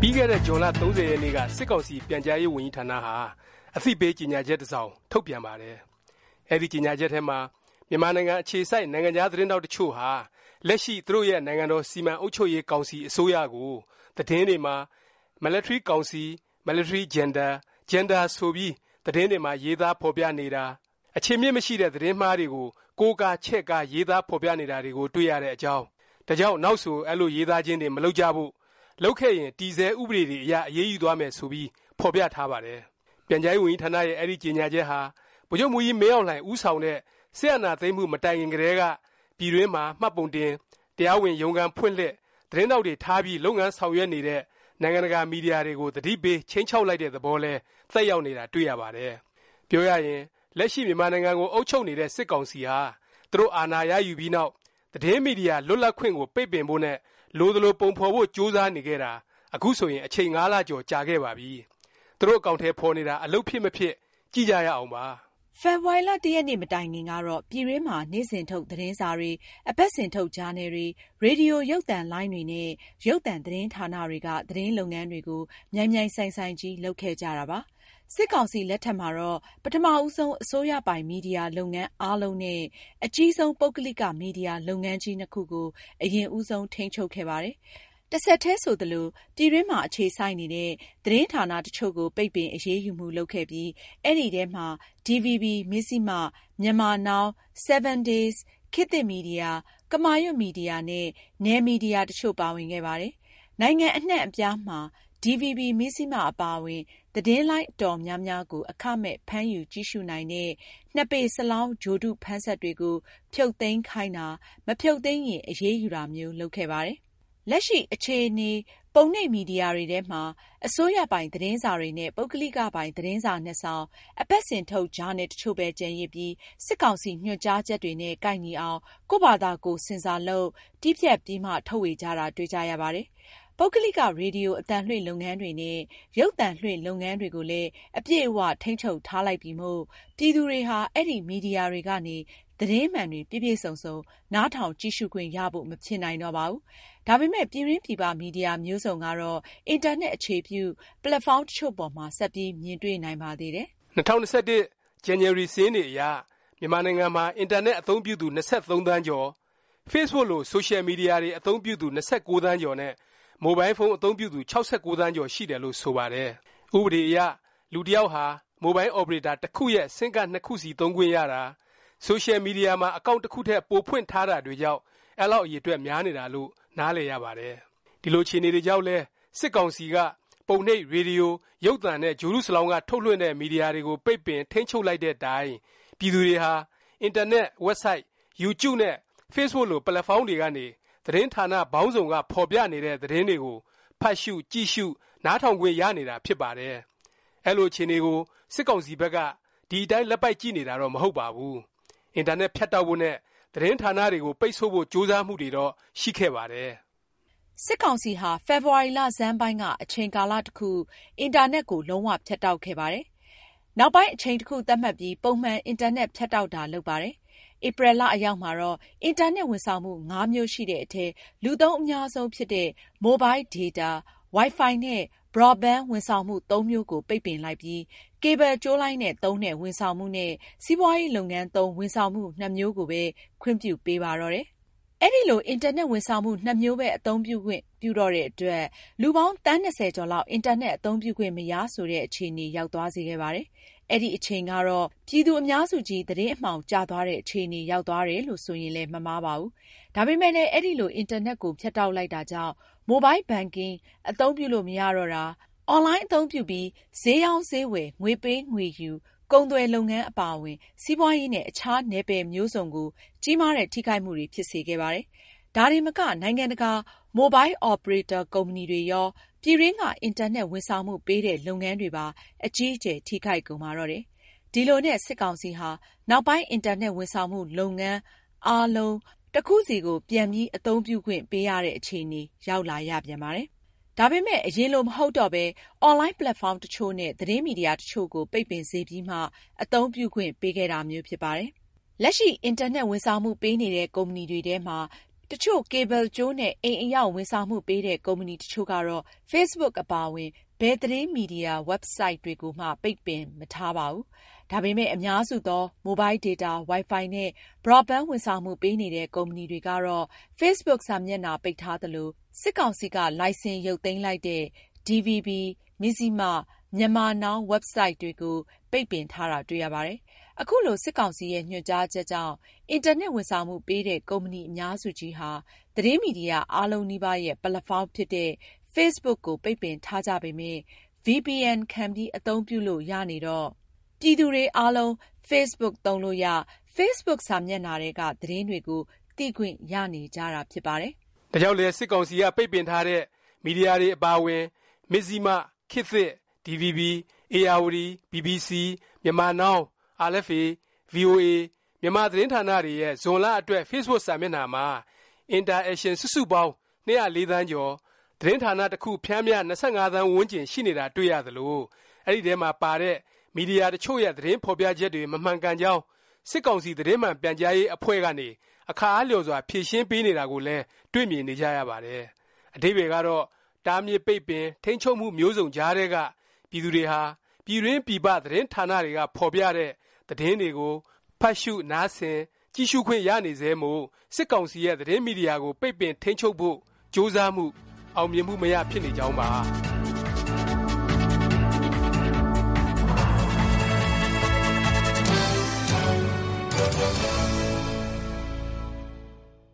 ပြီးခဲ့တဲ့ဇွန်လ၃၀ရက်နေ့ကစစ်ကောင်စီပြန်ကြားရေးဝန်ကြီးဌာနဟာအသိပေးကြေညာချက်တစ်စောင်ထုတ်ပြန်ပါတယ်။အဲဒီကြေညာချက်ထဲမှာမြန်မာနိုင်ငံအခြေစိုက်နိုင်ငံခြားသတင်းတောက်တချို့ဟာလက်ရှိသူတို့ရဲ့နိုင်ငံတော်စီမံအုပ်ချုပ်ရေးကောင်စီအစိုးရကိုသတင်းတွေမှာ military ကောင်စီ military gender gender ဆိုပြီးသတင်းတွေမှာရေးသားဖော်ပြနေတာအခြေမြင့်မရှိတဲ့သတင်းမှားတွေကို ကိုးကားချက်ကားရေးသားဖော်ပြနေတာတွေကို တွေ့ရတဲ့အကြောင်း ဒါကြောင့် နောက်ဆို အဲ့လို ရေးသားခြင်းတွေ မလုပ်ကြဖို့ လုပ်ခဲ့ရင် တည်ဆဲ ဥပဒေတွေအရ အရေးယူသွားမယ် ဆိုပြီး ဖော်ပြထားပါတယ်။ပြန်ကြားရေးဝန်ကြီးဌာနရဲ့ အဲ့ဒီ ကြေညာချက်ဟာ ဗိုလ်ချုပ်မူကြီး မင်းအောင်လှိုင် ဦးဆောင်တဲ့ဆရာနာသိမ့်မှု မတိုင်ခင်ကတည်းက ပြည်တွင်းမှာ မှတ်ပုံတင် တရားဝင် ရုံးကန်ဖွင့်လှစ် သတင်းတောက်တွေထားပြီး လုပ်ငန်းဆောင်ရွက်နေတဲ့ နိုင်ငံတကာ မီဒီယာတွေကိုတတိပေးချင်းချောက်လိုက်တဲ့ သဘောလဲသက်ရောက်နေတာ တွေ့ရပါတယ်။ပြောရရင် လက်ရှိမြန်မာနိုင်ငံကို အုပ်ချုပ်နေတဲ့ စစ်ကောင်စီဟာ သူတို့ အာဏာရယူပြီးနောက် သတင်းမီဒီယာ လွတ်လပ်ခွင့်ကို ပိတ်ပင်ဖို့နဲ့ လိုသလို ပုံဖော်ဖို့ ကြိုးစားနေခဲ့တာ အခုဆိုရင် အချိန် ၅ လကျော် ကြာခဲ့ပါပြီ။သူတို့ အကောင်ထဲဖော်နေတာ အလုတ်ဖြစ် မဖြစ် ကြည့်ကြရအောင်ပါ။ဖေဖော်ဝါရီလ၁ရက်နေ့ မတိုင်ခင်ကတော့ ပြည်တွင်းမှာ နေ့စဉ်ထုတ် သတင်းစာတွေ၊အပတ်စဉ်ထုတ် ဂျာနယ်တွေ၊ရေဒီယို ရုပ်သံလိုင်းတွေနဲ့ ရုပ်သံသတင်းဌာနတွေက သတင်းလုပ်ငန်းတွေကို မြိုင်မြိုင်ဆိုင်ဆိုင်ကြီး လုပ်ခဲ့ကြတာပါ။ စစ်ကောင်စီလက်ထက်မှာတော့ ပထမဦးဆုံး အစိုးရပိုင် မီဒီယာလုပ်ငန်းအားလုံးနဲ့ အကြီးဆုံး ပုဂ္ဂလိက မီဒီယာလုပ်ငန်းကြီးနှစ်ခုကို အရင်ဦးဆုံး ထိန်းချုပ်ခဲ့ပါတယ်။တဆက်တည်းဆိုသလို ပြည်တွင်းမှာ အခြေစိုက်နေတဲ့ သတင်းဌာန တချို့ကို ပိတ်ပင်အရေးယူမှု လုပ်ခဲ့ပြီး အဲဒီထဲမှာ DVB, Mizzima, Myanmar Now, 7 Days, ခေတ်သစ်မီဒီယာ၊ကမာရွတ်မီဒီယာနဲ့ နယ်မီဒီယာ တချို့ ပါဝင်ခဲ့ပါတယ်။နိုင်ငံအနှံ့အပြားမှာ DVB, Mizzima အပါအဝင် သတင်းလိုင်းအတော်များများကို အခမဲ့ ဖမ်းယူကြည့်ရှုနိုင်တဲ့ နှစ်ပေစလောင်း ဂြိုလ်တု ဖမ်းစက်တွေကို ဖြုတ်သိမ်းခိုင်းတာ၊မဖြုတ်သိမ်းရင် အရေးယူတာမျိုး လုပ်ခဲ့ပါတယ်။လက်ရှိ အခြေအနေ ပုံနှိပ်မီဒီယာတွေထဲမှာ အစိုးရပိုင် သတင်းစာတွေနဲ့ ပုဂ္ဂလိကပိုင် သတင်းစာနှစ်စောင်၊အပတ်စဉ်ထုတ် ဂျာနယ်တချို့ပဲ ကျန်ရစ်ပြီး စစ်ကောင်စီ ညွှန်ကြားချက်တွေနဲ့ ကိုက်ညီအောင် ကိုယ့်ဖာသာကိုယ် ဆင်ဆာလုပ်၊တည်းဖြတ်ပြီးမှ ထုတ်ဝေကြတာ တွေ့ကြရပါတယ် ပုဂ္ဂလိက ရေဒီယိုအသံလွှင့်လုပ်ငန်းတွေနဲ့ ရုပ်သံလွှင့်လုပ်ငန်းတွေကိုလည်း အပြည့်အ၀ ထိန်းချုပ်ထားလိုက်ပြီမို့ ပြည်သူတွေဟာ အဲဒီ မီဒီယာတွေကနေ သတင်းမှန်တွေ ပြည့်ပြည့်စုံစုံ နားထောင်ကြည့်ရှုခွင့်ရဖို့ မဖြစ်နိုင်တော့ပါဘူး။ဒါပေမယ့် ပြည်တွင်းပြည်ပ မီဒီယာမျိုးစုံကတော့ အင်တာနက် အခြေပြု ပက်လက်ဖေါင်းတချို့ပေါ်မှာ ဆက်ပြီး မြင်တွေ့နိုင်ပါသေးတယ်။၂၀၂၁ ဇန်နဝါရီ စာရင်းတွေအရ မြန်မာနိုင်ငံမှာ အင်တာနက် အသုံးပြုသူ ၂၃ သန်းကျော်၊ Facebook လို ဆိုရှယ်မီဒီယာတွေ အသုံးပြုသူ ၂၉ သန်းကျော်နဲ့ မိုဘိုင်းဖုန်းအသုံးပြုသူ၆၉သန်းကျော်ရှိတယ်လို့ဆိုပါတယ်။ဥပဒေအရလူတစ်ယောက်ဟာမိုဘိုင်းအော်ပရေတာတစ်ခုရဲ့ဆင်းကဒ်နှစ်ခုစီသုံးခွင့်ရတာ၊ဆိုရှယ်မီဒီယာမှာအကောင့်တစ်ခုထက်ပိုဖွင့်ထားတာတွေကြောင့်အဲလောက်အရည်အတွက်များနေတာလို့နားလည်ရပါတယ်။ဒီလိုအခြေအနေတွေကြောင့်လည်းစစ်ကောင်စီကပုံနှိပ်ရေဒီယိုရုပ်သံနဲ့ဂြိုလ်တုစလောင်းကထုတ်လွှင့်တဲ့မီဒီယာတွေကိုပိတ်ပင်ထိန်းချုပ်လိုက်တဲ့တိုင်ပြည်သူတွေဟာအင်တာနက်ဝက်ဆိုက် YouTube နဲ့ Facebook လိုပက်လက်ဖေါင်းတွေကနေ သတင်းဌာနပေါင်းစုံက ဖော်ပြနေတဲ့ သတင်းတွေကို ဖတ်ရှု ကြည့်ရှု နားထောင်ခွင့်ရနေတာ ဖြစ်ပါတယ်။အဲလို အခြေအနေကို စစ်ကောင်စီဘက်က ဒီအတိုင်း လက်ပိုက်ကြည့်နေတာတော့ မဟုတ်ပါဘူး။အင်တာနက် ဖြတ်တောက်ဖို့နဲ့ သတင်းဌာနတွေကို ပိတ်ဆို့ဖို့ ကြိုးစားမှုတွေတော့ ရှိခဲ့ပါတယ်။စစ်ကောင်စီဟာ ဖေဖေါ်ဝါရီလဆန်းပိုင်းက အချိန်ကာလတခု အင်တာနက်ကို လုံးဝဖြတ်တောက်ခဲ့ပါတယ်။နောက်ပိုင်း အချိန်တခု သတ်မှတ်ပြီး ပုံမှန် အင်တာနက် ဖြတ်တောက်တာ လုပ်ပါတယ် ဧပြီလ အရောက်မှာတော့ အင်တာနက် ဝန်ဆောင်မှု ၅ မျိုးရှိတဲ့အထဲ လူသုံးအများဆုံးဖြစ်တဲ့မိုဘိုင်းဒေတာ၊ဝိုင်ဖိုင်နဲ့ဘရော့ဘင်းဝန်ဆောင်မှု၃မျိုးကို ပိတ်ပင်လိုက်ပြီး ကေဘယ်ကြိုးလိုင်းနဲ့ သုံးတဲ့ ဝန်ဆောင်မှုနဲ့ စီးပွားရေးလုပ်ငန်းသုံး ဝန်ဆောင်မှု၂မျိုးကိုပဲ ခွင့်ပြုပေးပါတော့တယ်။အဲလို အင်တာနက် ဝန်ဆောင်မှု၂မျိုးပဲ အသုံးပြုခွင့်ပြုတော့တဲ့အတွက် လူပေါင်း သန်း ၂၀ ကျော်လောက် အင်တာနက် အသုံးပြုခွင့် မရဆိုတဲ့ အခြေအနေ ရောက်သွားစေခဲ့ပါတယ် အဲဒီအချိန်ကတော့ ပြည်သူအများစုကြီး သတင်းအမှောင်ကျသွားတဲ့ အခြေအနေ ရောက်သွားတယ်လို့ ဆိုရင်လည်း မမှားပါဘူး။ဒါပေမယ့်လည်း အဲလို အင်တာနက်ကို ဖြတ်တောက်လိုက်တာကြောင့်မိုဘိုင်းဘဏ်ကင်အသုံးပြုလို့ မရတော့တာ၊အွန်လိုင်း အသုံးပြုပြီး ဈေးရောင်းဈေးဝယ် ငွေပေးငွေယူ ကုန်သွယ်လုပ်ငန်း အပါအဝင် စီးပွားရေးနဲ့ အခြား နယ်ပယ်မျိုးစုံကို ကြီးမားတဲ့ ထိခိုက်မှုတွေ ဖြစ်စေခဲ့ပါတယ်။ဒါတင်မက နိုင်ငံတကာ မိုဘိုင်းအော်ပရေတာ ကုမ္ပဏီတွေရော ပြည်တွင်းက အင်တာနက် ဝန်ဆောင်မှုပေးတဲ့ လုပ်ငန်းတွေပါ အကြီးအကျယ် ထိခိုက်ကုန်ပါတော့တယ်။ဒီလိုနဲ့ စစ်ကောင်စီဟာ နောက်ပိုင်း အင်တာနက် ဝန်ဆောင်မှု လုပ်ငန်း အားလုံး တစ်ခုစီကို ပြန်ပြီး အသုံးပြုခွင့်ပေးရတဲ့ အခြေအနေ ရောက်လာရပြန်ပါတယ်။ဒါပေမယ့် အရင်လို မဟုတ်တော့ပဲ အွန်လိုင်းပလက်ဖေါင်းတချို့နဲ့ သတင်းမီဒီယာတချို့ကို ပိတ်ပင်စေပြီးမှ အသုံးပြုခွင့်ပေးခဲ့တာမျိုး ဖြစ်ပါတယ် လက်ရှိ အင်တာနက် ဝန်ဆောင်မှုပေးနေတဲ့ ကုမ္ပဏီတွေထဲမှာ တစ်ချို့ ကေဘယ်ကြိုးနဲ့ အိမ်အရောက် ဝန်ဆောင်မှုပေးတဲ့ ကုမ္ပဏီတစ်ချို့ကတော့ Facebook အပါအဝင် ဘယ်သတင်းမီဒီယာ ဝက်ဘ်ဆိုက်တွေကိုမှ ပိတ်ပင်မထားပါဘူး။ဒါပေမယ့် အများစုသော မိုဘိုင်းဒေတာ၊ဝိုင်ဖိုင် နဲ့ဘရော့ဘင်းဝန်ဆောင်မှုပေးနေတဲ့ ကုမ္ပဏီတွေကတော့ Facebook စာမျက်နှာ ပိတ်ထားသလို၊စစ်ကောင်စီက လိုင်စင် ရုပ်သိမ်းလိုက်တဲ့ DVB, Mizzima, Myanmar Now ဝက်ဘ်ဆိုက်တွေကို ပိတ်ပင်ထားတာ တွေ့ရပါတယ်။ အခုလို စစ်ကောင်စီရဲ့ ညွှန်ကြားချက်ကြောင့် အင်တာနက် ဝန်ဆောင်မှုပေးတဲ့ ကုမ္ပဏီ အများစုကြီးဟာ သတင်းမီဒီယာ အားလုံးနီးပါးရဲ့ ပက်လက်ဖေါင်းဖြစ်တဲ့ Facebook ကို ပိတ်ပင်ထားကြပေမယ့် VPN ခံပြီး အသုံးပြုလို့ ရနေတော့ ပြည်သူတွေအားလုံး Facebook သုံးလို့ရ၊ Facebook စာမျက်နှာထဲက သတင်းတွေကို သိခွင့်ရနေကြတာ ဖြစ်ပါတယ်။ဒါကြောင့်လည်း စစ်ကောင်စီက ပိတ်ပင်ထားတဲ့ မီဒီယာတွေ အပါအဝင် မဇ္ဈိမ၊ခေတ်သစ်၊ DVB, ဧရာဝတီ၊ BBC, Myanmar Now, RFA, VOA မြန်မာသတင်းဌာနတွေရဲ့ဇွန်လအတွက် Facebook စာမျက်နှာမှာအင်တာအက်ရှ်င်စုစုပေါင်း၂၀၄သန်းကျော်၊သတင်းဌာနတစ်ခုပျမ်းမျှ၂၅သန်းဝန်းကျင်ရှိနေတာတွေ့ရသလို၊အဲဒီထဲမှာပါတဲ့မီဒီယာတစ်ချို့ရဲ့သတင်းဖော်ပြချက်တွေမမှန်ကန်ကြောင်းစစ်ကောင်စီသတင်းမှန်ပြန်ကြားရေးအဖွဲ့ကနေအခါအားလျော်စွာဖြေရှင်းပေးနေတာကိုလည်းတွေ့မြင်နေကြရပါတယ်။အဓိပ္ပါယ်ကတော့တားမြစ်ပိတ်ပင်၊ထိန်းချုပ်မှုမျိုးစုံကြားထဲကပြည်သူတွေဟာပြည်တွင်းပြည်ပသတင်းဌာနတွေကဖော်ပြတဲ့ သတင်းတွေကို ဖတ်ရှု၊နားဆင်၊ကြည့်ရှုခွင့်ရနေဆဲမို့ စစ်ကောင်စီရဲ့ သတင်းမီဒီယာကို ပိတ်ပင် ထိန်းချုပ်ဖို့ ကြိုးစားမှု အောင်မြင်မှု မရ ဖြစ်နေကြောင်းပါ